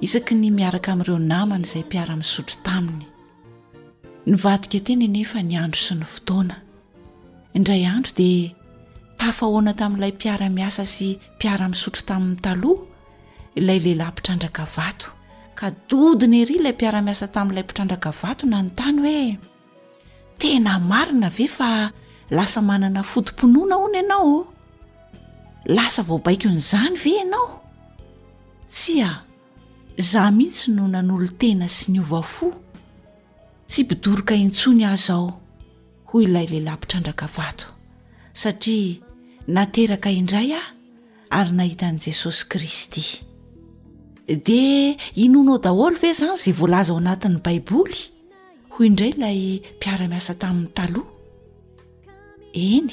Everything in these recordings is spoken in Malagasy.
Isaky ny miaraka amin'ireo namany izay mpiara-misotro taminy. Nivadika teny anefa ny andro sy ny fotoana. Indray andro dia tafahoana tamin'ilay mpiara-miasa sy mpiara-misotro taminy taloha ilay lehilahy mpitrandraka vato, ka dodony ery ilay mpiara-miasa tamin'ilay mpitrandraka vato nanontany hoe. Tena marina ve fa lasa manana foto-pinoana hono ianao? Lasa vao baikon'izany ve ianao? Tsia, izaho mihitsy no nanolo-tena sy niova fo. Tsy mpidoroka intsony aza aho, hoy ilay lehilahy mpitrandraka vato, satria nateraka indray aho ary nahita an'i Jesosy Kristy. Dia inoanao daholo ve izany izay voalaza ao anatin'ny Baiboly? hoy indray ilay mpiara-miasa taminy taloha eny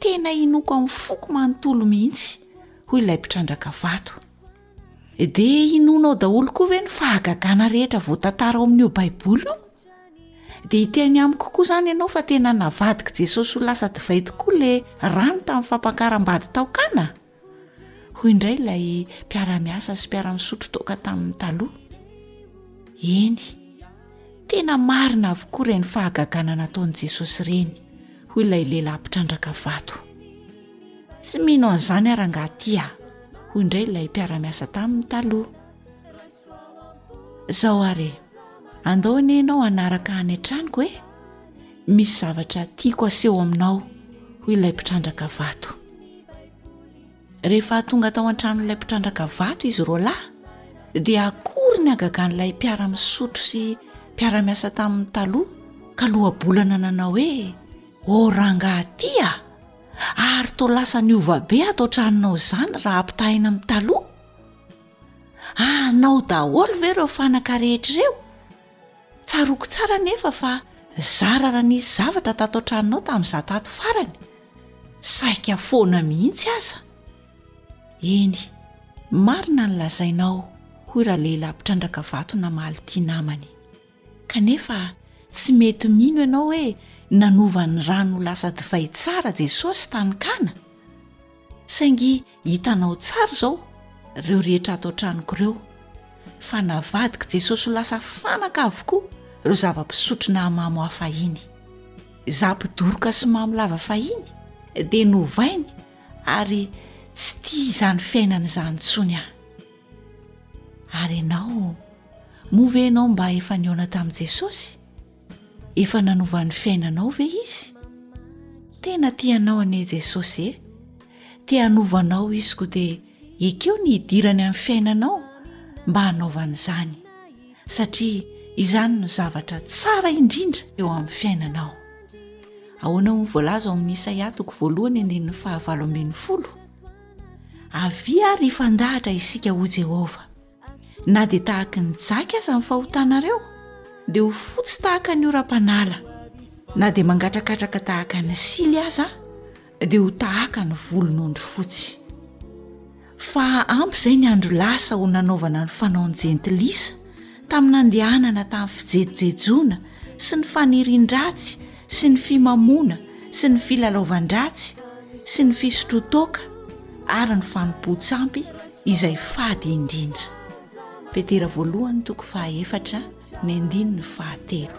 tena inoako amin'ny foko manontolo mihitsy hoy ilay mpitrandraka vato dia inonao daholo koa ve ny fahagagana rehetra voatantara ao amin'io baiboly io dia iteny amiko koa izany ianao fa tena navadik'i jesosy ho lasa divay tokoa ilay rano tamin'ny fampankaram-bady tao kana Hoy indray ilay mpiara-miasa sy mpiara-misotro toaka taminy taloha, eny, tena marina avokoa ireny fahagagana nataon'i Jesosy ireny, hoy ilay lehilahy mpitrandraka vato. Tsy mino an'izany aho rangahy tia, hoy indray ilay mpiara-miasa taminy taloha. Zao ary e, andao anie ianao hanaraka any an-tranoko e, misy zavatra tiako aseho aminao, hoy ilay mpitrandraka vato. Rehefa tonga tao an-tranon'ilay mpitrandraka vato izy roa lahy, dia akory ny hagagan'ilay mpiara-misotro sy mpiara-miasa tamin'ny taloha, ka loa-bolana nanao hoe, O rangahy aty a! Ary toa lasa niova be ato an-tranonao izany raha ampitahaina amin'ny taloha. Anao daholo ve ireo fanaka rehetra ireo? Tsaroako tsara anefa fa zara raha nisy zavatra tato an-tranonao tamin'izaho tato farany, saika foana mihitsy aza. Eny, marina ny lazainao, hoy ralehilahy mpitrandraka vato namaly ity namany. Kanefa tsy mety mino ianao hoe nanova ny rano ho lasa divay tsara Jesosy tany Kana. Saingy hitanao tsara izao ireo rehetra ato an-tranoko ireo, fa navadik'i Jesosy ho lasa fanaka avokoa ireo zava-pisotro nahamamo ahy fahiny. Izaho mpidoroka sy mamo lava fahiny dia novainy ary tsy tia izany fiainana izany intsony aho. Ary ianao, moa ve ianao mba efa nihaona tamin'i Jesosy? Efa nanova ny fiainanao ve Izy? Tena tia anao anie Jesosy e! Te hanova anao Izy koa dia ekeo ny hidirany amin'ny fiainanao mba hanaovany izany, satria izany no zavatra tsara indrindra eo amin'ny fiainanao. Ahoana hoy ny voalaza ao amin'ny Isaia toko voalohany andininy fahavalo ambin'ny folo? Avia ary hifandahatra isika, hoy Jehovah. Na dia tahaka ny jaky aza ny fahotanareo, dia ho fotsy tahaka ny oram-panala. Na dia mangatrakatraka tahaka ny sily aza, dia ho tahaka ny volon'ondry fotsy. Fa ampy izay ny andro lasa ho nanaovana ny fanaon'ny jentilisa, tamin'ny nandehanana tamin'ny fijejojejoana sy ny fanirian-dratsy sy ny fimamoana sy ny filalaovan-dratsy sy ny fisotroan-toaka ary ny fanompoan-tsampy izay fady indrindra. Petera voalohany toko fahaefatra ny andininy fahatelo.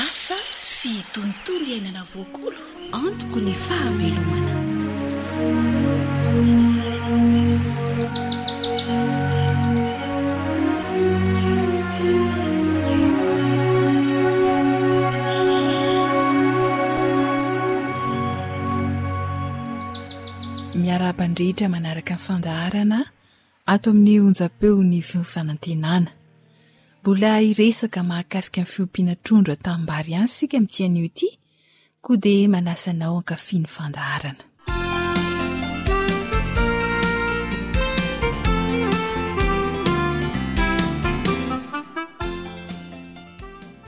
Asa sy tontolo iainana voakolo antoko ny fahavelomana. Miarahaba ny rehetra manaraka ny fandaharana ato amin'ny onjam-peon'ny Feo Fanantenana. Mbola hiresaka mahakasika ny fiompiana trondro an-tanimbary ihany isika amin'ity anio ity, koa dia manasa anao hankafy ny fandaharana.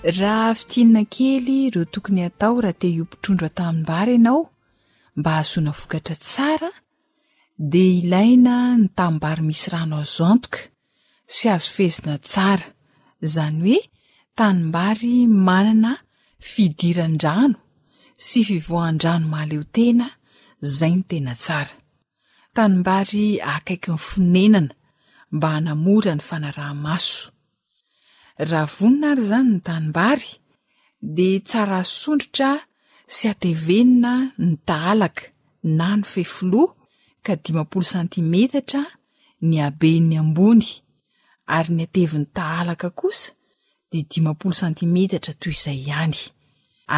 Raha fintinina kely ireo tokony hatao raha te hiompy trondro an-tanimbary ianao, Mba hahazoana vokatra tsara dia ilaina ny tanimbary misy rano azo antoka sy azo fehezina tsara, izany hoe tanimbary manana fidiran-drano sy fivoahan-drano mahaleotena, izay no tena tsara. Tanimbary akaiky ny fonenana mba hanamora ny fanaraha-maso. Raha vonona ary izany ny tanimbary dia tsara asondrotra sy atevenina ny tahalaka na ny fefiloha ka dimampolo santimetatra ny haben'ny ambony ary ny atevin'ny tahalaka kosa dia dimampolo santimetatra toy izay ihany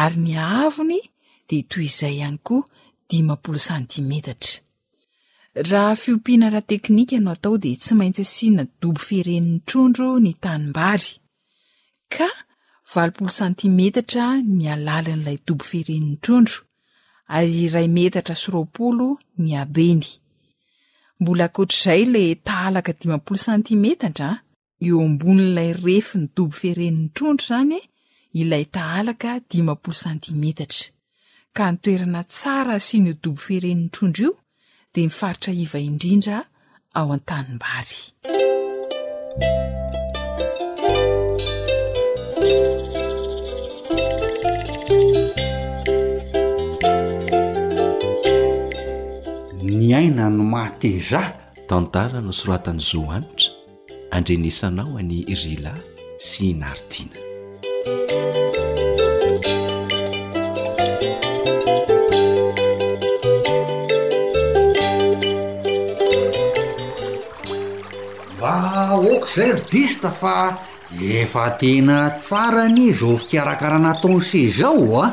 ary ny haavony dia toy izay ihany koa dimampolo santimetatra. Raha fiompiana ara-teknika no atao dia tsy maintsy asiana dobo fiheren'ny trondro ny tanimbary, ka valopolo santimetatra ny halalin'ilay dobo fiheren'ny trondro ary iray metatra sy roapolo ny habeny. Mbola ankoatr'izay ilay tahalaka dimampolo santimetatra an! eo ambonin'ilay refin'ny dobo fiheren'ny trondro izany ilay tahalaka dimampolo santimetatra, ka ny toerana tsara hasian'io dobo fiheren'ny trondro io dia ny faritra iva indrindra ao an-tanimbary. Ny aina no maha-tezaha. Tantara nosoratan'i Zo Hanitra. Andrenesanao an'i Rila sy i Nartina. Mba aoka izay ry dista fa efa tena tsara anie izao fikarakarana ataon'i Seza ô a!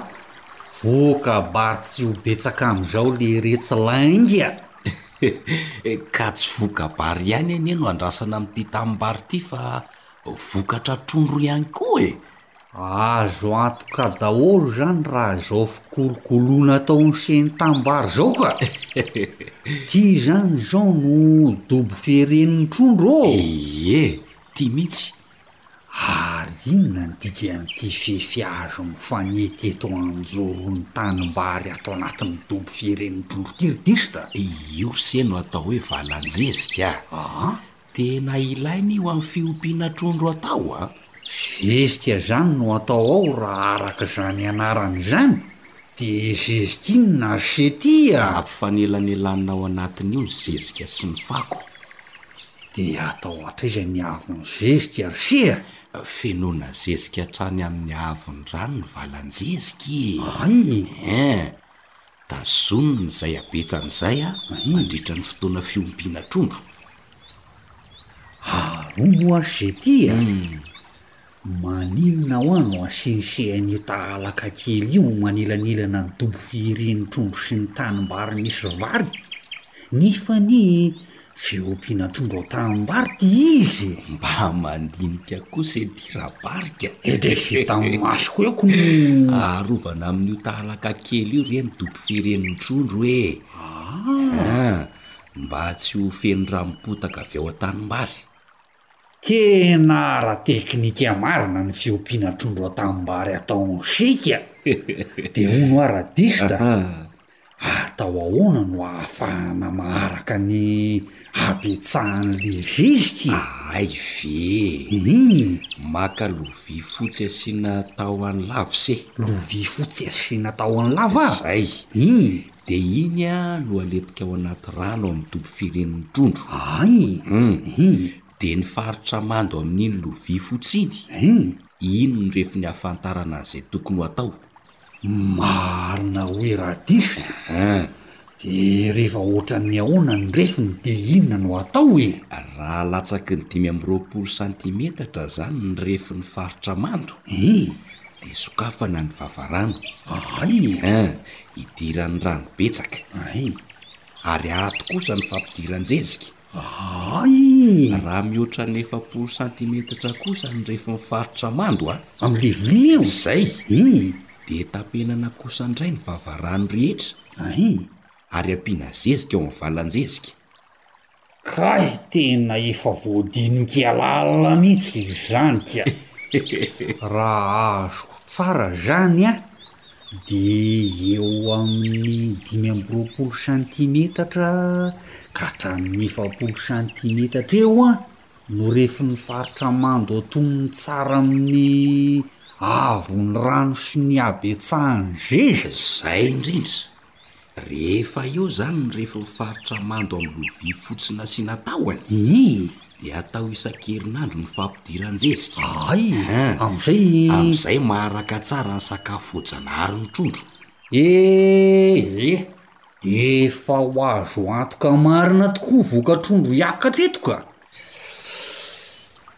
Voa-kabary tsy ho betsaka amin'izao le retsy lainga! Ka tsy voka-bary ihany anie no andrasana amin'ity tanimbary ity fa vokatra trondro ihany koa e! Azo antoka daholo izany raha izao fikolokoloana ataon'ny ceni tanimbary izao ka! Ity izany izao no dobo fieren'ny trondro ô! Ie, ity mihitsy! Ary inona ny dikan'ity fefy azo mifanety eto anjoron'ny tanimbary ato anatin'ny dobo fieren'ny trondro kirdista? Io se no atao hoe valan-jezika a! Aa? Tena ilaina io amin'ny fiompiana trondro atao a! Zezika izany no atao ao raha araka izany anarany izany, dia zezika inona ry se ity a? Ampifanelanelanina ao anatin'io ny zezika sy ny fako. De atao hatraiza ny avon'ny zezika ry se a! Fenoina zezika hatrany amin'ny avon'ny rano ny valan-jezika e! An! Ein! Tazonina izay habetsany izay a, mandritra ny fotoana fiompiana trondro. Aroa mois sy zety a! Maninona hoa no asian'i CNI tahalaka kely io manelanelana ny dobo fihirian'ny trondro sy ny tanimbary misy vary? Nefa anie veo ampiana trondro ao tanimbary ty izy e! Mba mandinika kosa ity rabarika e! He dia hitan'ny masoko eo ko no. Arovana amin'io tahalaka kely io re ny dobo fihirian'ny trondro e! Aa! Mba tsy ho feno ranom-potaka avy ao an-tanimbary. Tena ara-teknika marina ny fiompiana trondro an-tanimbary atao en chic a! Dia hono hoa radist a, atao ahoana no ahafahana maharaka ny habetsahan'ny lezika e? Hay ve e! Hum! Maka lovia fotsy asiana tahony lava ise. Lovia fotsy asiana tahony lava? Izay. Hum! dia iny aho no aletika ao anaty rano ao amin'ny dobo firen'ny trondro. Ay! Humm! Hii! Dia ny faritra mando amin'iny lovia fotsy iny, Hii! iny no refiny hahafantarana an'izay tokony ho atao. Marina hoy radiso e! Aa! Dia rehefa ohatran'ny ahoana ny refiny dia inona no atao e? Raha latsaky ny dimy amby roapolo santimetatra izany ny refin'ny faritra mando, Hii! dia sokafana ny vava rano. Ay! Aa! idiran'ny rano betsaka. Ahay. Ary ato kosa ny fampidiran-jezika. Ahay. Raha mihoatra ny efapolo santimetatra kosa ny refin'ny faritra mando a. Amin'ny levilia eo. Izay. Ii. Dia tapenana kosa indray ny vavarano rehetra. Ahay. Ary ampiana zezika ao amin'ny valan-jezika. Kay tena efa voadinik'ialaala mihitsy izany ka! Raha azoko tsara izany an, dia eo amin'ny dimy amby roapolo santimetatra ka hatramin'ny efapolo santimetatra eo an no refin'ny faritra mando atonony tsara amin'ny haavon'ny rano sy ny habetsahan'ny zeza. Izay indrindra. Rehefa eo izany ny refin'ny faritra mando amin'ny lovia fotsy nasiana tahony, dia atao isan-kerinandro ny fampidiran-jezika. Hay! Amin'izay. Amin'izay maharaka tsara ny sakafo voajanahary ny trondro. Ee, dia efa ho azo antoka marina tokoa ny voka-trondro hiakatra eto ka!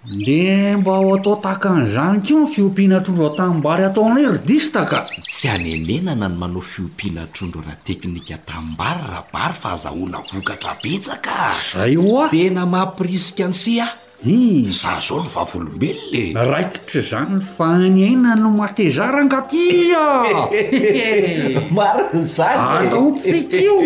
Dia mba ho atao tahaka an'izany koa ny fiompiana trondro an-tanimbary ataonay ry dista ka! Tsy hanenenana ny manao fiompiana trondro ara-teknika an-tanimbary Rabary fa azahoana vokatra betsaka a! Izay hoa! Tena mampirisika an'se aho! Iza izao no vavolombelona e? Raikitra izany fa ny aina no matezara angatia! Marina izany e! Ataontsika io!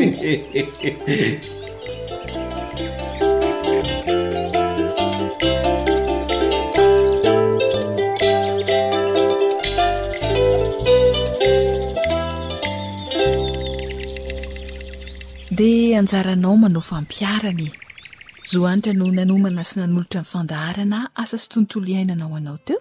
Dia anjaranao manao fampiharana e. Zo Hanitra no nanomana sy nanolotra ny fandaharana Asa sy Tontolo iainana ho anao teo.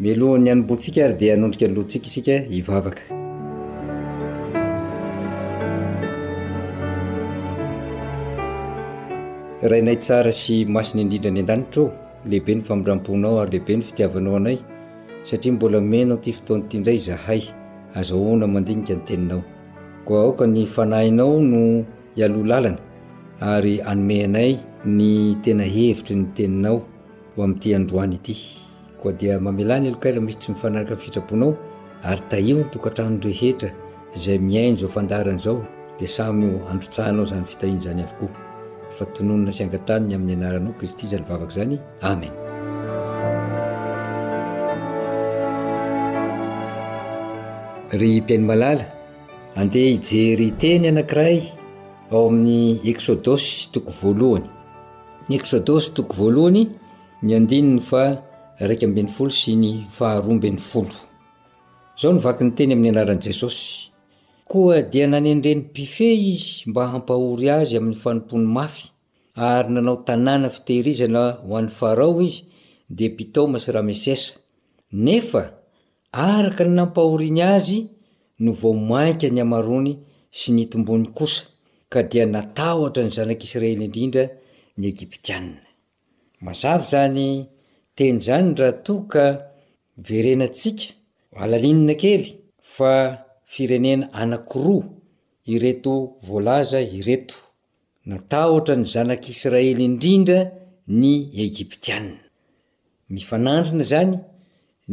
Mialoha ny hanombohantsika ary dia hanondrika ny lohantsika isika hivavaka. Rainay tsara sy masina indrindra any an-danitra ô, lehibe ny famindram-ponao ary lehibe ny fitiavanao anay, satria mbola mino an'ity fotoana ity indray izahay, azahoana mandinika ny Teninao. Koa aoka ny Fanahinao no hialoha lalana ary hanome anay ny tena hevitry ny Teninao ho amin'ity androany ity. Koa dia mamelà ny heloka raha misy tsy mifanaraka amin'ny fitsaboanao, ary tahio ny tokantrano rehetra izay mihaino izao fandaharana izao, dia samy ho androtsahanao izany fitahiana izany avokoa, fa tononina sy angataniny amin'ny anaranao Kristy izany vavaka izany, Amen. Ry mpihaino malala, andeha hijery teny anankiray ao amin'ny Eksodosy toko voalohany. Ny Eksodosy toko voalohany. Ny andininy faha iraika ambin'ny folo sy ny faha roa ambin'ny folo. Izao no vaky ny teny amin'ny anaran'i Jesosy, Koa dia nanendre ny mpifehy izy mba hampahory azy amin'ny fanompoany mafy, ary nanao tanàna fitehirizana ho an'i Farao izy, dia Pitoma sy Ramesesa. Nefa araka ny nampahoriany azy no vao mainka nihamarony sy nitombony kosa, ka dia natahotra ny zanak'Israely indrindra ny Egyptiana. Mazava izany teny izany raha toa ka verenantsika alalinina kely fa firenena anankiroa ireto voalaza ireto. Natahotra ny zanak'Israely indrindra ny Egyptiana. Mifanandrina izany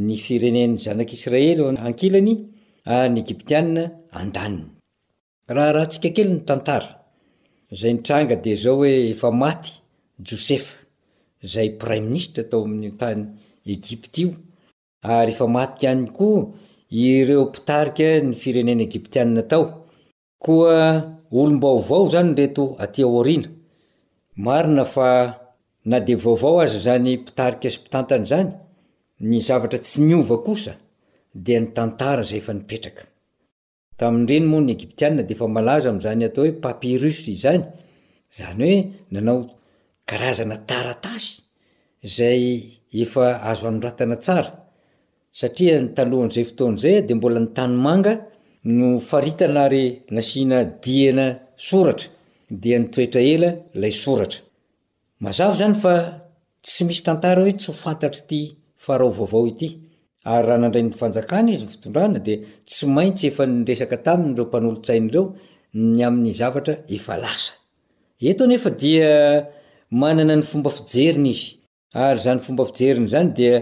ny firenen'ny zanak'Israely eo ankilany ary ny Egyptiana andaniny. Raharahantsika kely ny tantara, izay nitranga dia izao hoe efa maty Josefa, izay praiminisitra tao amin'io tany Egypta io, ary efa maty ihany koa ireo mpitarika ny firenena Egyptiana tao, koa olom-baovao izany ireto aty aoriana. Marina fa na dia vaovao aza izany mpitarika sy mpitantana izany, ny zavatra tsy niova kosa dia ny tantara izay efa nipetraka. Tamin'ireny moa ny Egyptiana dia efa malaza amin'izany atao hoe papyrus izany, izany hoe nanao karazana taratasy izay efa azo anoratana tsara, satria ny talohan'izay fotoana izay dia mbola ny tanimanga no faritana ary nasiana diana soratra dia nitoetra ela ilay soratra. Mazava izany fa tsy misy tantara hoe tsy ho fantatr'ity Farao vaovao ity, ary raha nandray ny fanjakana izy, ny fitondrana, dia tsy maintsy efa niresaka taminy ireo mpanolotsainy ireo ny amin'ny zavatra efa lasa. Eto anefa dia manana ny fomba fijeriny izy, ary izany fomba fijeriny izany dia.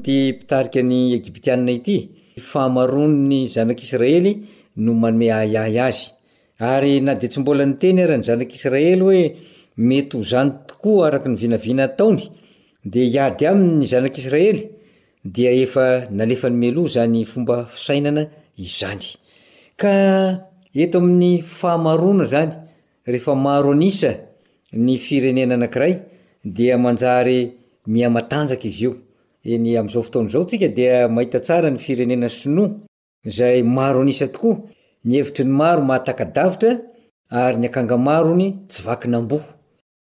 Ity mpitarika ny Egyptiana ity, fahamaroan'ny zanak'Israely no manome ahiahy azy. Ary na dia tsy mbola niteny ary ny zanak'Israely hoe mety ho izany tokoa araka ny vinavina ataony, dia hiady aminy ny zanak'Israely, dia efa nalefany mialoha izany fomba fisainana izany. Ka eto amin'ny fahamaroana izany, Rehefa maro an'isa ny firenena anankiray dia manjary miha matanjaka izy io. Eny amin'izao fotoana izao tsika dia mahita tsara ny firenena sinoa izay maro an'isa tokoa, ny hevitry ny maro mahataka-davitra ary ny akanga marony tsy vakin'amboho.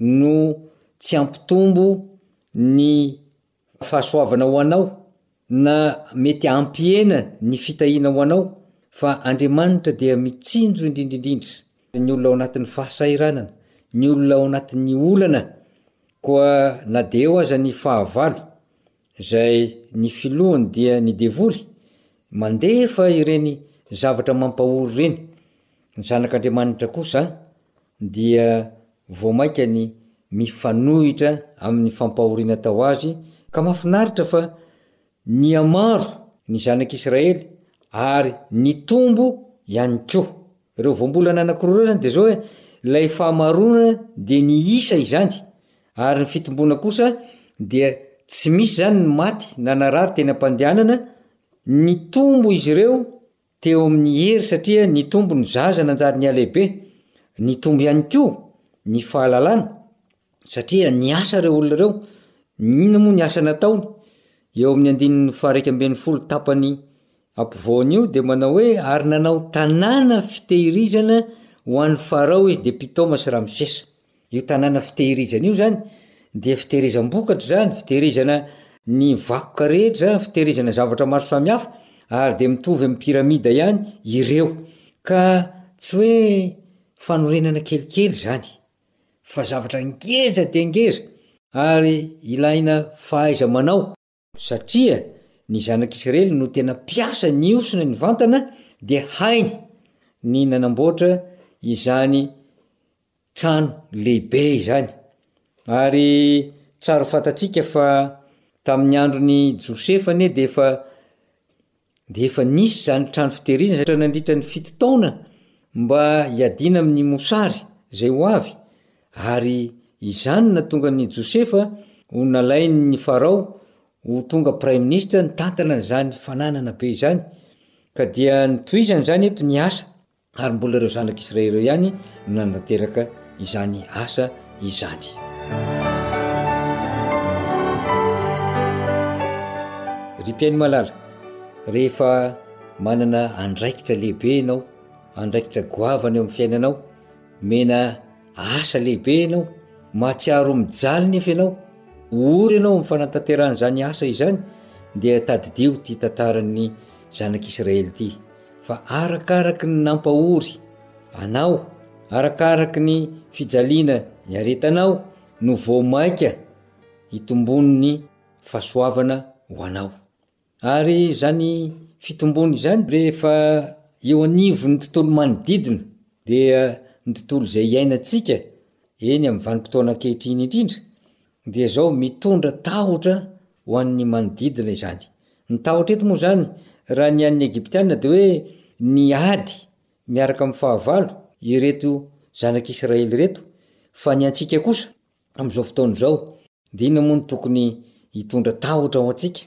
no tsy hampitombo ny fahasoavana ho anao na mety hampihena ny fitahiana ho anao fa Andriamanitra dia mitsinjo indrindrindrindra ny olona ao anatin'ny fahasahiranana, ny olona ao anatin'ny olana koa na dia eo aza ny fahavalo izay ny filohany dia ny devoly mandefa ireny zavatra mampahory ireny, ny zanak'Andriamanitra kosa dia vao mainka ny mifanohitra amin'ny fampahoriana atao azy, ka mahafinaritra fa nihamaro ny zanak'Israely ary nitombo ihany koa. Ireo voambolana anankiroa ireo izany dia izao hoe, ilay fahamaroana dia niisa izany, ary ny fitomboana kosa dia tsy misy izany ny maty na narary teny am-pandehanana, nitombo izy ireo teo amin'ny hery satria nitombo ny zaza nanjary nihalehibe, nitombo ihany koa ny fahalalana satria niasa ireo olona ireo, inona moa ny asa nataony? eo amin'ny andininy faha-iraika ambin'ny folo tapany ampovoany io dia manao hoe ary nanao tanàna fitehirizana ho an'i Farao izy dia Pitôma sy Ramsesa. Io tanàna fitehirizana io zany dia fitehirizam-bokatra izany, fitehirizana ny vakoka rehetra zany, fitehirizana zavatra maro samihafa, ary dia mitovy amin'ny pyramida ihany ireo, ka tsy hoe fanorenana kelikely izany fa zavatra ngeza dia ngeza ary ilaina fahaiza-manao. Satria ny zanak'Israely no tena mpiasa nihosona nivantana dia hainy ny nanamboatra izany trano lehibe izany. Ary tsara fantatsika fa tamin'ny andron'i Josefa anie dia efa dia efa nisy izany trano fitehirizana izay nandritra ny fito taona mba hiadiana amin'ny mosary izay ho avy, ary izany no nahatonga an'i Josefa ho nalain'i Farao ho tonga praiminisitra nitantana an'izany fananana be izany. Ka dia notohizany izany eto ny asa. ary mbola ireo zanak'i Israely ireo ihany no nanatanteraka izany asa izany. Ry mpihaino malala, rehefa manana andraikitra lehibe ianao, andraikitra goavana eo amin'ny fiainanao, mena asa lehibe ianao, mahatsiaro ho mijaly nefa ianao, ory ianao amin'ny fanatanterahana izany asa izany dia tadidio ity tantaran'ny zanak'i Israely ity. Fa arakaraky ny nampahory anao, arakaraky ny fijaliana niaretanao no vao maika hitomboan'ny fahasoavana ho anao. Ary izany fitomboana izany rehefa eo anivon'ny tontolo manodidina dia ny tontolo izay iainantsika eny amin'ny vanim-potoana ankehitriny indrindra Dia izao, mitondra tahotra ho an'ny manodidina izany. Ny tahotra eto moa izany, raha ny an'ny Egyptiana dia hoe ny ady miaraka amin'ny fahavalo ireto zanak'Israely ireto, fa ny antsika kosa, amin'izao fotoana izao, dia inona moa no tokony hitondra tahotra ho antsika?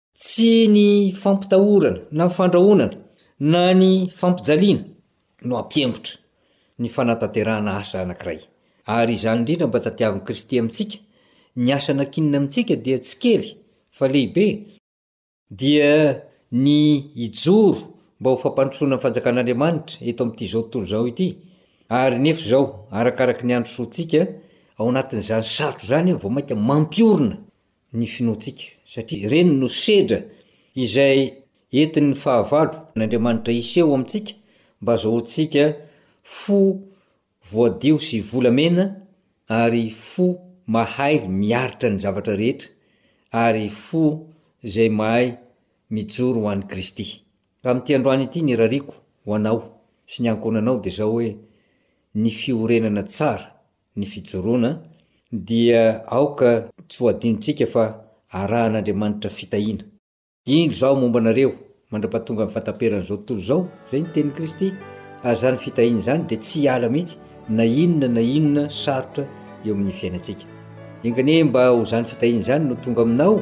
Tsy ny fampitahorana na fandrahonana na ny fampijaliana no hampihemotra ny fanatanterahana asa anankiray. Ary izany indrindra mba tadiavin'i Kristy amintsika, Ny asa nankinina amintsika dia tsy kely fa lehibe, dia ny hijoro mba ho fampandrosoana ny fanjakan'Andriamanitra eto amin'ity izao tontolo izao ity, ary nefa izao, arakaraka ny handrosoantsika ao anatin'izany sarotra izany, vao mainka mampiorina ny finoantsika, satria ireny no sedra izay entin'ny fahavalo n'Andriamanitra hiseho amintsika mba hazahoantsika fo voadio sy volamena ary fo mahay miaritra ny zavatra rehetra ary fo izay mahay mijoro ho an'i Kristy. Amin'ity androany ity ny rariako ho anao sy ny ankohonanao dia izao hoe, ny fiorenana tsara ny fijoroana, dia aoka tsy ho adinontsika fa arahan'Andriamanitra fitahiana. Indro izaho momba anareo mandra-pahatongan'ny fahataperan'izao tontolo izao, izay ny tenin'i Kristy, ary izany fitahiana izany dia tsy hiala mihitsy na inona na inona sarotra eo amin'ny fiainantsika. Enga anie mba ho izany fitahiana izany no tonga aminao,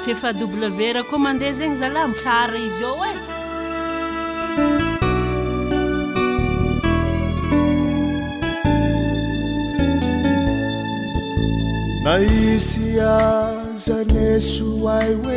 Tsy efa W recommandé zegny zalah mitsara izy ao e. Na hisy aza ny soa ay hoe.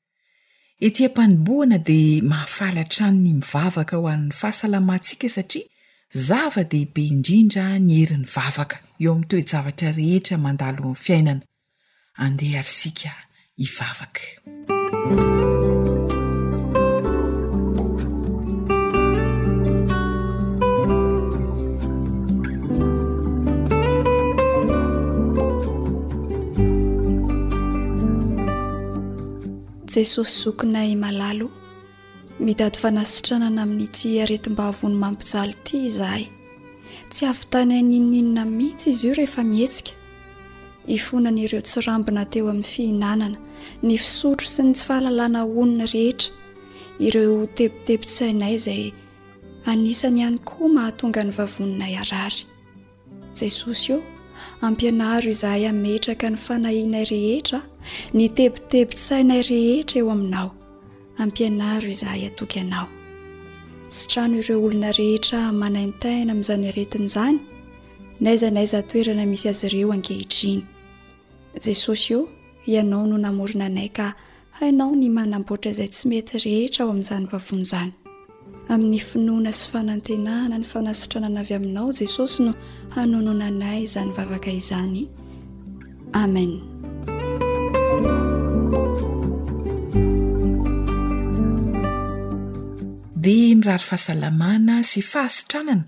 Ety am-panibohana dia mahafaly hatrany ny mivavaka ho an'ny fahasalamantsika satria zava-dehibe indrindra ny herin'ny vavaka eo amin'ny toe-javatra rehetra mandalo amin'ny fiainana. Andeha ary isika hivavaka. Jesosy zokinay malalo, mitady fanasitranana amin'ny tsy aretim-bavony mampijaly ity izahay. Tsy havitany aninninina mihitsy izy io rehefa mihetsika. Ifonany ireo tsirambina teo amin'ny fihinanana, ny fisotro sy ny tsy fahalalana honina rehetra. Ireo tebitebin-tsainay izay anisany ihany koa mahatonga ny vavoninay harary. Jesosy ô, ampianaro izahay hametraka ny fanahianay rehetra, ny tebitebin-tsainay rehetra eo Aminao. Ampianaro izahay hatoky Anao. Sitrano ireo olona rehetra manaintaina amin'izany aretina izany, n'aiza n'aiza toerana misy azy ireo ankehitriny. Jesosy ô, Ianao no namorona anay ka hainao ny manamboatra izay tsy mety rehetra ao amin'izany vavony izany. Amin'ny finoana sy fanantenana ny fanasitranana avy Aminao, Jesosy no hanononanay izany vavaka izany. Amen. dia mirary fahasalamana sy fahasitranana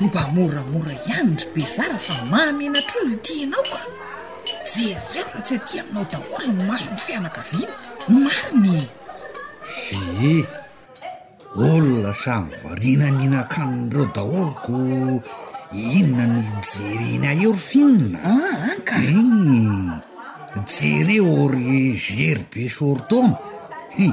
Mba moramora ihany ry bezara fa mahamenatra olona ity ianao a! Jereo raha tsy aty aminao daholo ny mason'ny fianakaviana. Marina e! Zee, olona samy variana mihinan-kanina ireo daholo ko inona no hijereny ahy eo ry film a? Ah, an ka! Hii, jereo ry Gerbe Shorton, hii,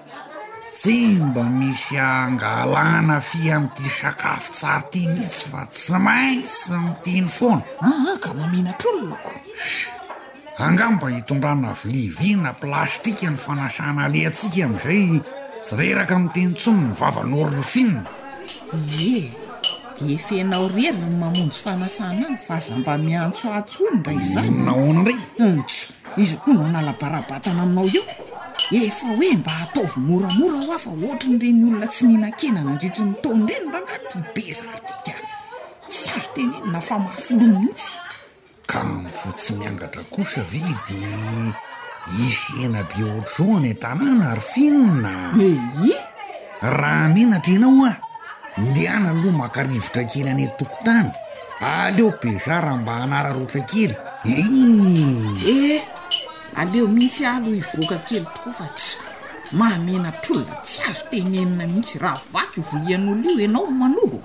Tsy mba misy hangalana fy amin'ity sakafo tsara ity mihitsy fa tsy maintsy miteny foana. Aa ka maminatr'olona ko. Shh! Angaha mba hitondrana vilia vy na plastika ny fanasana alehantsika amin'izay tsy reraka miteny intsony ny vava norifinina. Ie, efa ianao rery no mamonjy fanasana any f'aza mba miantsoantso olona izany. Inona hono re? Antso! Iza koa no nalabaratana aminao io? Efa hoe mba ataovy moramora hoa fa ohatrin'ireny olona tsy nihinan-kena nandritry ny taona ireny rangaha ity bezardika. Tsy azo tenenina na fa mafy lo mihitsy. Ka amin'ny fo tsy miangatra kosa ve dia hisy hena be ohatr'izao any an-tanàna ry Finn a? Eeh! Raha menatra ianao hoa, ndehana aloha maka rivotra kely any an-tokotany, aleo bezara mba hanararaotra kely eh! Eh! Aleo mihitsy aho aloha hivoaka kely tokoa fa tsy mahamenatr'olona, tsy azo tenenina mihitsy, raha vaky volian'olona io ianao manolo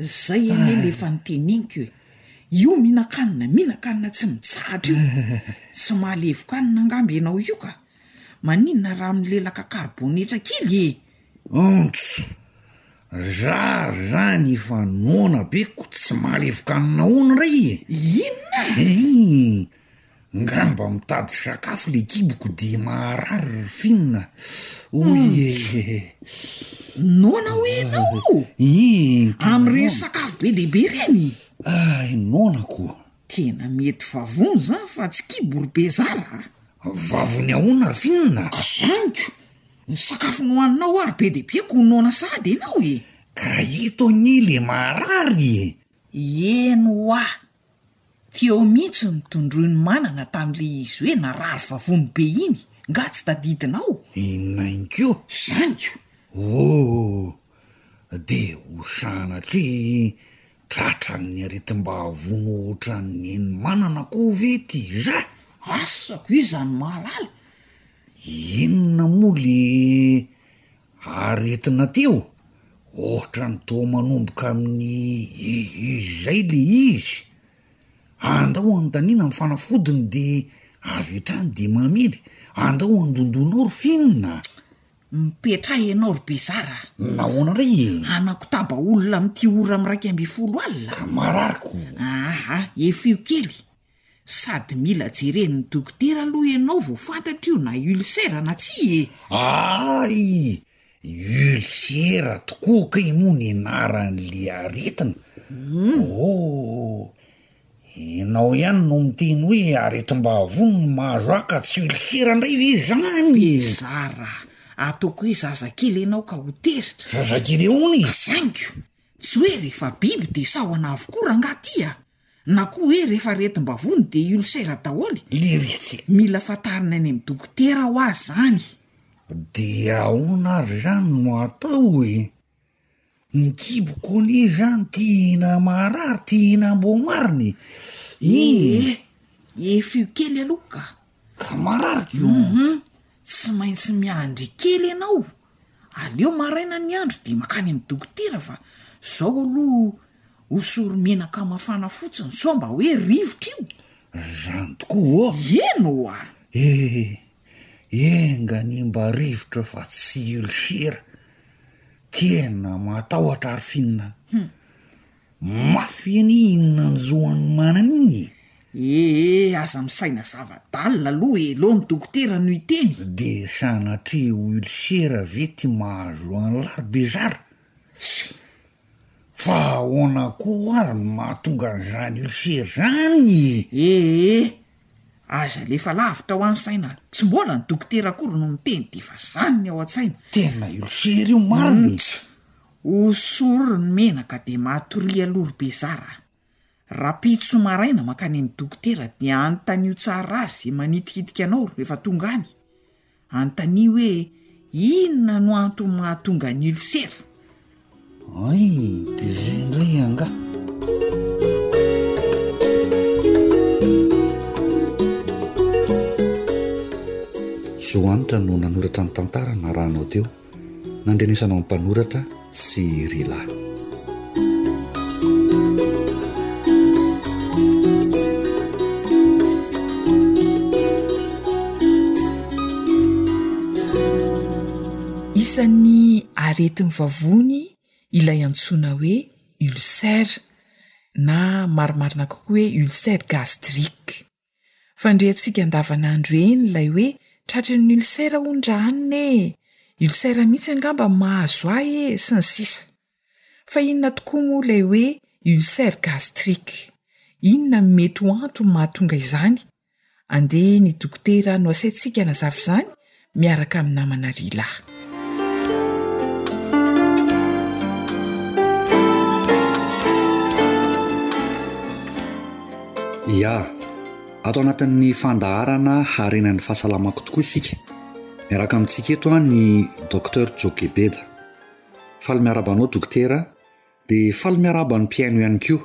Zay anie le efa noteneniko e! Io mihinan-kanina mihinan-kanina tsy mitsahatra io, tsy mahalevokanina angamba ianao io ka! Maninona raha milelaka karibonetra kely e! Ontso! Za zany efa noana be ko tsy mahalevokanina hono re e! Inona? Eehh! Ngamba mitady sakafo le kiboko de maharary ry finona hoy ee. Noana hoy ianao o! Iny. Amin'ireny sakafo be dia be ireny? Ay, noana koa. Tena mety vavony izany fa tsy kibo ry Bezara a! Vavony ahoana ry finona? Azaniko! Ny sakafo nohaninao ary be dia be koa noana sahady ianao e! Ka ito anie le maharary e! Eny hoa! Tsy eo mihitsy no tondroin'i Manana tamin'ilay izy hoe narary vavony be iny, nga tsy tadidinao? Inona inko izany ko? Ooh! Dia ho sanatria tratran'ny aretim-bavony ohatran'ny nen'i Manana koa ve ity za? Asako izany mahalala! Inona moa le aretina teo ohatrany toa manomboka amin'ny i i zay le izy andao andaniana ny fanafodiny de avy hatrany de mamely andao andondonao ry finona a mipetraha ianao ry bezara a nahoana ndray e hanakotaba olona amin'ity ora miraika amby folo alina ka marary ko aa efiho kely Sady mila jeren'ny dokotera aloha ianao vao fantatra io na ulcère na tsia e! Aay! Ulcère tokoa kay moa ny anaran'le aretina? Ooh! Ianao ihany no miteny hoe aretim-bavony no mahazo ahy ka tsy ulcère ndray ve zany e! Zara! Ataoko hoe zazakely ianao ka ho tezitra! Zazakely ahoana e! Asaingo! Tsy hoe rehefa biby dia sahona avokoa rangaha ty a! na koa hoe rehefa aretim-bavony dia ulcère daholo? Liritsy. Mila fantarina any amin'ny dokotera hoa zany. Dia ahoana ary zany no hatao e? Ny kiboko anie zany tia hihinam-maharary, tia hihinam-boamarina e! Ee. Efio kely aloha ka. Ka marary io. Humm, tsy maintsy miandry kely ianao. Aleo maraina ny andro dia mankany amin'ny dokotera fa izao aloha hosory menaka mafana fotsiny sao mba hoe rivotra io. Izany tokoa ô. Eny oa. Eh, enga anie mba rivotra fa tsy ilosera. Tena matahotra ry finina hum. Mafy anie iny nanjo an'i Manana iny e! Ee aza misaina zava-dalina aloha e Lou ny dokotera no hiteny. De sanatria ulcera ve ty mahazo an'lah ry Bezara? Ssy. Fa ahoana koa ary no mahatonga an'izany ulcère izany e? Ee, aza alefa lavitra ho an'ny saina an! Tsy mbola ny dokotera akory no miteny dia efa izany ny ao an-tsaina. Tena ulcère io marina e! Ntsa! Hosororo ny menaka dia matoria loro bezara. Rahampitso maraina mankany amin'ny dokotera dia anontanio tsara azy manitikitika anao rehefa tonga any. Anontanio hoe inona no antony mahatonga ny ulcère. Ay! de zay indray angaha. Zohanitra no nanoratra ny tantara narahanao teo, nandrenesanao ny mpanoratra sy Rila. Isan'ny aretin'ny vavony ilay antsoina hoe ulcère na marimarina kokoa hoe ulcère gastrique. Fandreantsika andavanandro eny ilay hoe tratry ny ulcère hono ra hanina e! Ulcère mihitsy angamba no mahazo ahy e! sy ny sisa Fa inona tokoa moa ilay hoe ulcère gastrique? Inona no mety ho antony mahatonga izany? Andeha ny dokotera no asaintsika hanazava izany miaraka amin'ny namana Rila. Ya, ato anatin'ny fandaharana harena ny fahasalamako tokoa isika. Miaraka amintsika eto an ny Docteur Jogebeda. Faly miaraba anao dokotera dia faly miaraba ny mpihaino ihany koa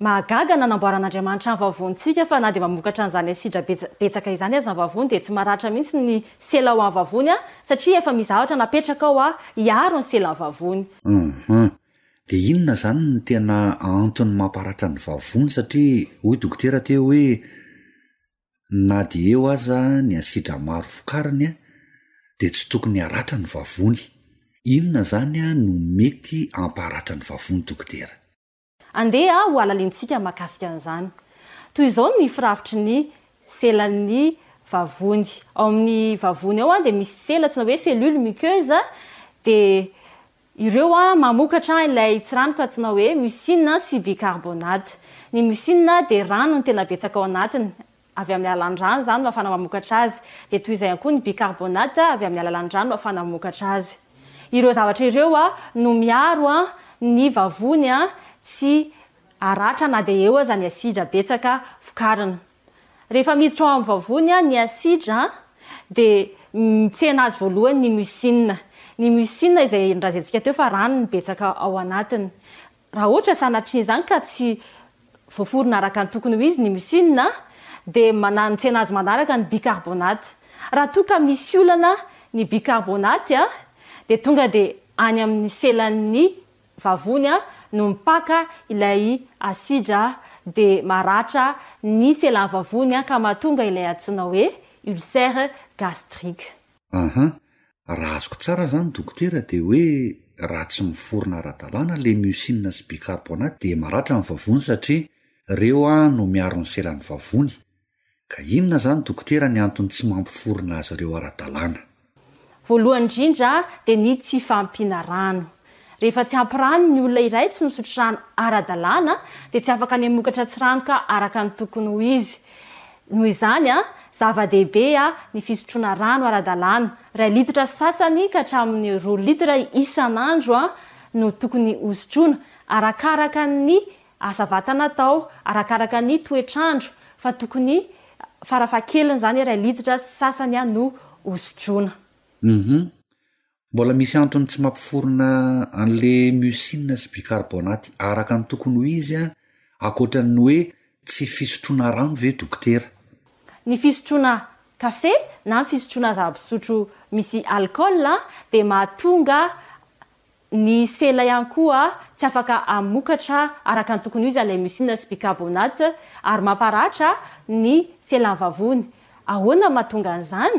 Mahagaga ny nanamboaran'Andriamanitra ny vavontsika fa na dia mamokatra an'izany asidra betsaka izany aza ny vavony dia tsy maratra mihitsy ny sela ao amin'ny vavony an, satria efa misy zavatra napetraka ao an, hiaro ny selan'ny vavony. Uhum. Dia inona izany no tena antony mamparatra ny vavony satria hoy dokotera teo hoe na dia eo aza ny asidra maro vokariny dia tsy tokony haratra ny vavony. Inona izany no mety hamparatra ny vavony dokotera? Andeha ho halalintsika mahakasika an'izany. Toy izao ny firafitry ny selan'ny vavony. Ao amin'ny vavony ao dia misy sela antsoina hoe cellule muqueuse, dia ireo mamokatra ilay tsiranoka antsoina hoe mucine sy bicarbonate. Ny mucine dia rano no tena betsaka ao anatiny, avy amin'ny alalan'ny rano izany no afahana mamokatra azy. Dia toy izay ihany koa ny bicarbonate avy amin'ny alalan'ny rano no afahana mamokatra azy. Ireo zavatra ireo no miaro ny vavony tsy haratra na dia eo aza ny asidra betsaka vokarina. Rehefa miditra ao amin'ny vavony ny asidra dia mitsena azy voalohany ny mucine. Ny mucine izay nolazaintsika teo fa rano no betsaka ao anatiny. Raha ohatra sanatria izany ka tsy voaforona araka ny tokony ho izy ny mucine dia manantsena azy manaraka ny bicarbonate. Raha toa ka misy olana ny bicarbonate dia tonga dia any amin'ny selan'ny vavony no mipaka ilay asidra dia maratra ny selan'ny vavony ka mahatonga ilay antsoina hoe ulcère gastrique. Ahaa. Raha azoko tsara zany dokotera dia hoe raha tsy miforona ara-dalàna le mucine sy bicarbonate dia maratra ny vavony satria reo a no miaro ny selan'ny vavony. Ka inona zany dokotera ny antony tsy mampiforona azy reo ara-dalàna? Voalohany indrindra dia ny tsy fahampiana rano. Rehefa tsy ampy rano ny olona iray tsy misotro rano ara-dalàna dia tsy afaka ny hamokatra tsiranoka araka ny tokony ho izy. Noho izany, zava-dehibe ny fisotroana rano ara-dalàna. Iray litatra sy sasany ka hatramin'ny roa litatra isan'andro no tokony hosotroina, arakaraka ny asa vatana atao, arakaraka ny toetr'andro, fa tokony farafahakeliny izany iray litatra sy sasany no hosotroina. Uhum. Mbola misy antony tsy mampiforona an'le mucine sy bicarbonate araka ny tokony ho izy an, akoatran'ny hoe tsy fisotroana rano ve dokotera? Ny fisotroana kafe na ny fisotroana zava-pisotro misy alcool dia mahatonga ny sela ihany koa tsy afaka hamokatra araka ny tokony ho izy an'ilay mucine sy bicarbonate ary mamparatra ny selan'ny vavony. Ahoana no mahatonga an'izany?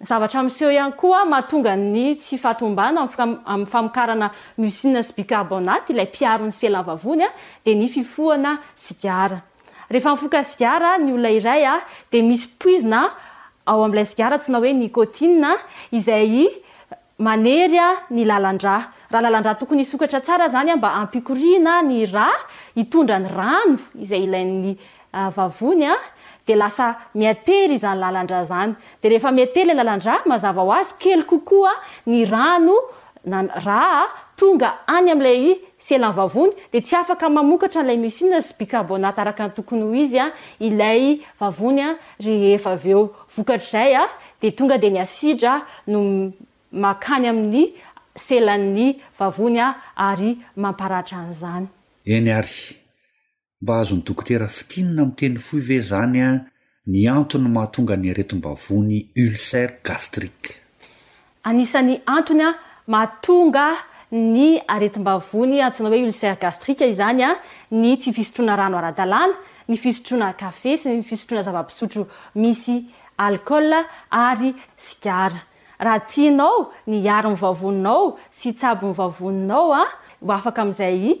Zavatra miseho ihany koa mahatonga ny tsy fahatombana amin'ny famokarana mucine sy bicarbonate, ilay mpiaro ny sela vavony, dia ny fifohana sigara. Rehefa mifoka sigara ny olona iray dia misy poizina ao amin'ilay sigara antsoina hoe nicotine izay manery ny lalan-drà. Raha lalan-drà tokony hisokatra tsara izany mba hampikoriana ny rà hitondra ny rano izay ilain'ny vavony dia lasa mihatery izany lalan-drà izany. Dia rehefa mihatery ilay lalan-drà, mazava ho azy, kely kokoa ny rano na ny rà tonga any amin'ilay Selan'ny vavony dia tsy afaka mamokatra ilay mucine sy bicarbonate araka ny tokony ho izy ilay vavony rehefa avy eo. Vokatr'izay dia tonga dia ny asidra no makany amin'ny selan'ny vavony ary mamparatra an'izany. Eny ary, Mba azon'ny dokotera fintinina amin'ny teny fohy ve izany ny antony mahatonga ny aretim-bavony ulcère gastrique? Anisan'ny antony mahatonga ny aretim-bavony antsoina hoe ulcère gastrique izany ny tsy fisotroana rano ara-dalàna, ny fisotroana kafe sy ny fisotroana zava-pisotro misy alcool ary sigara. Raha tianao ny hiaro ny vavoninao sy hitsabo ny vavoninao ho afaka amin'izay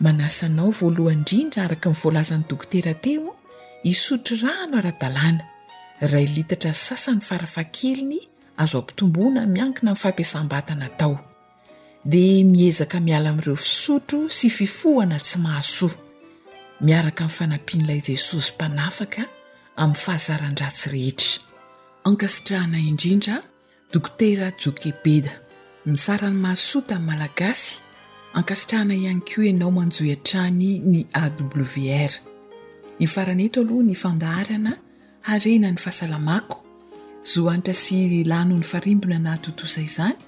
Manasa anao voalohany indrindra araka ny voalazan'ny dokotera teo hisotro rano ara-dalàna, iray litatra sy sasany farafahakeliny azo ampitomboina miankina amin'ny fampiasam-batana atao. Dia miezaka miala amin'ireo fisotro sy fifohana tsy mahasoa, miaraka amin'ny fanampian'ilay Jesosy Mpanafaka amin'ny fahazaran-dratsy rehetra. Ankasitrahana indrindra Dokotera Jokebeda. Mizara ny mahasoa tamin'ny Malagasy. Ankasitrahana ihany koa ianao manjohy hatrany ny AWR. Ny farany eto aloha ny fandaharana harena ny fahasalamako. Zo hanitra sy lano ny farimbona nahatontosa izany.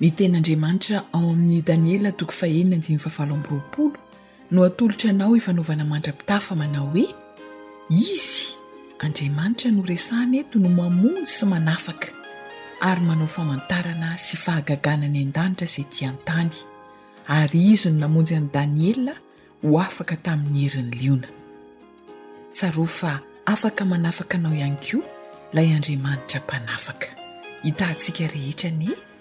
Ny tenin'Andriamanitra ao amin'ny Daniela toko fahenina andininy fahafalo amby roapolo no atolotra anao ifanaovana mandra-pitafa manao hoe, Izy, Andriamanitra no resahana eto no mamonjy sy manafaka ary manao famantarana sy fahagagana any an-danitra sy ety an-tany, ary Izy no namonjy an'i Daniela ho afaka tamin'ny herin'ny liona. Tsarovy fa afaka manafaka anao ihany koa ilay Andriamanitra Mpanafaka. Hitahantsika rehetra anie.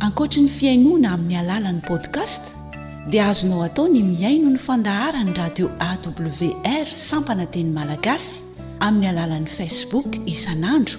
Ankoatry ny fihainoana amin'ny alalan'ny podcast dia azonao atao ny mihaino ny fandaharan'ny radio awr sampana teny malagasy amin'ny alalan'ny facebook isan'andro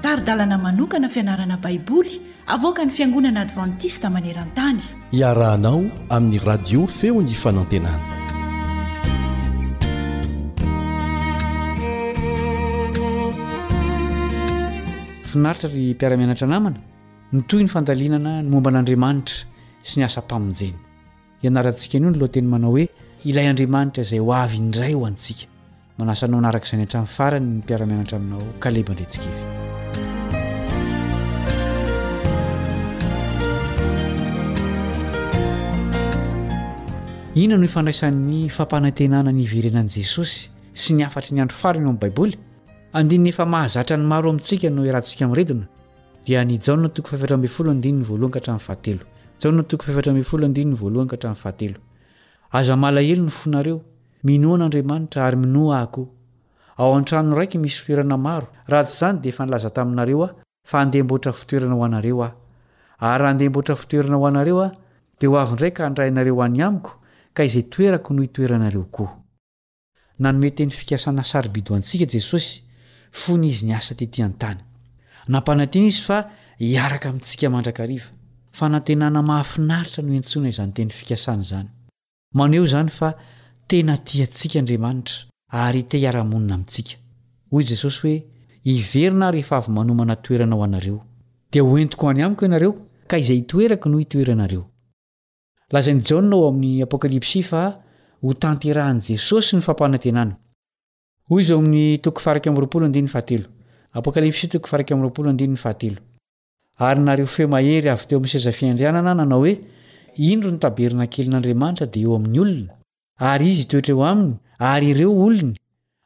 Tari-dalana manokana fianarana Baiboly avoakan'ny Fiangonana Advantista maneran-tany. Iarahanao amin'ny Radio Feon'ny Fanantenana. Finaritra ry mpiara-mianatra namana, mitohy ny fandalinana ny momba an'Andriamanitra sy ny asam-pamonjeny. Ianarantsika anio ny lohateny manao hoe Ilay Andriamanitra izay ho avy indray ho antsika. Manasa anao hanaraka izany hatramin'ny farany ny mpiara-mianatra aminao, Caleb Andriantsikivy. Inona no ifandraisan'ny fampanantenana ny hiverenan'i Jesosy sy ny hafatry ny andro farany ao amin'ny Baiboly? Andininy efa mahazatra ny maro amintsika no iarahantsika miredona. Dia ny Jaona toko fahefatra ambin'ny folo andininy voalohany ka hatramin'ny fahatelo. Jaona toko fahefatra ambin'ny folo andininy voalohany ka hatramin'ny fahatelo. Aza malahelo ny fonareo. Minoa an'Andriamanitra, ary minoa ahy koa. Ao an-trano raiky misy fitoerana maro, raha tsy izany dia efa nilaza taminareo aho fa handeha hamboatra fitoerana ho anareo aho. Ary raha handeha hamboatra fitoerana ho anareo aho, dia ho avy indray ka handray anareo any amiko, ka izay toerako no hitoeranareo koa. Nanome teny fikasana sarobidy ho antsika Jesosy, fony Izy niasa tetỳ an-tany. Nampanantena Izy fa hiaraka amintsika mandrakariva. Fanantenana mahafinaritra no iantsoana izany teny fikasana izany. Maneho izany fa tena tia antsika Andriamanitra, ary te hiara-monina amintsika. Hoy Jesosy hoe, Hiverina aho rehefa avy manomana toerana ho anareo. Dia hoentiko any amiko ianareo, ka izay itoerako no hitoeranareo. Lazain'i Jaona ao amin'ny Apokalypsy fa hotanterahin'i Jesosy ny fampanantenana. Hoy izy ao amin'ny toko faha iraika amby roapolo andininy fahatelo, Apokalypsy toko faha iraika amby roapolo andininy fahatelo. Ary narivo feo mahery avy teo amin'ny seza fiandrianana nanao hoe, Indro ny tabernakelin'Andriamanitra dia eo amin'ny olona, ary izy hitoetra eo aminy, ary ireo olony,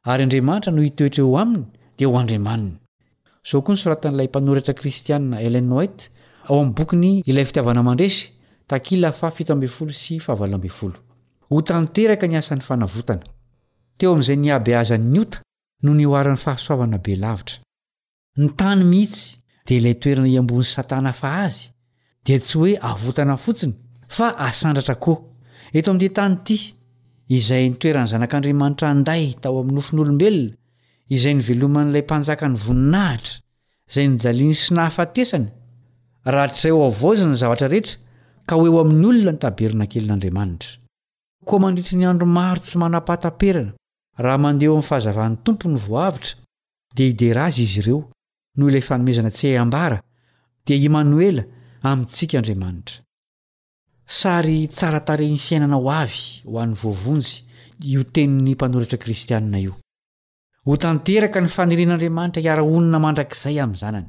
ary Andriamanitra no hitoetra eo aminy, dia ho Andriamaniny. Izao koa ny soratan'ilay mpanoratra kristiana Ellen White ao amin'ny bokiny Ilay Fitiavana Mandresy, takila fahafito ambin'ny folo sy fahavalo ambin'ny folo, Ho tanteraka ny asan'ny fanavotana. Teo amin'izay nihabeazan'ny ota no nihoaran'ny fahasoavana be lavitra. Ny tany mihitsy dia ilay toerana iambohon'i Satana fa azy dia tsy hoe avotana fotsiny fa asandratra koa. Eto amin'ity tany ity, izay nitoeran'ny zanak'Andriamanitra anday tao amin'ny nofon'olombelona, izay niveloman'ilay mpanjakan'ny voninahitra izay nijaliany sy nahafatesany, rahatrizay hohavaozina ny zavatra rehetra ka ho eo amin'ny olona ny tabernakelin'Andriamanitra. Koa mandritry ny andro maro tsy manam-pahataperana, raha mandeha eo amin'ny fahazavan'ny Tompo ny voahavotra, dia hidera azy izy ireo, noho ilay fanomezana tsy hay ambara, dia Imanoela, amintsika Andriamanitra. Sary tsara tarehin'ny fiainana ho avy ho an'ny voavonjy io tenin'ny mpanoratra kristianina io. Ho tanteraka ny fanirian'Andriamanitra hiara-honina mandrakizay amin'ny Zanany.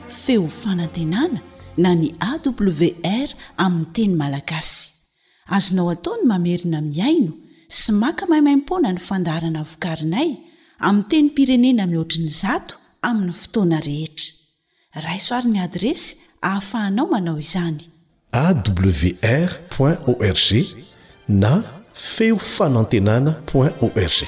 Feo fanantenana na ny AWR amin'ny teny malagasy. Azonao atao ny mamerina mihaino sy maka maimaimpoana ny fandaharana vokarinay amin'ny tenim-pirenena mihoatry ny zato amin'ny fotoana rehetra. Raiso ary ny adiresy ahafahanao manao izany. awr point org na feo fanantenana point org.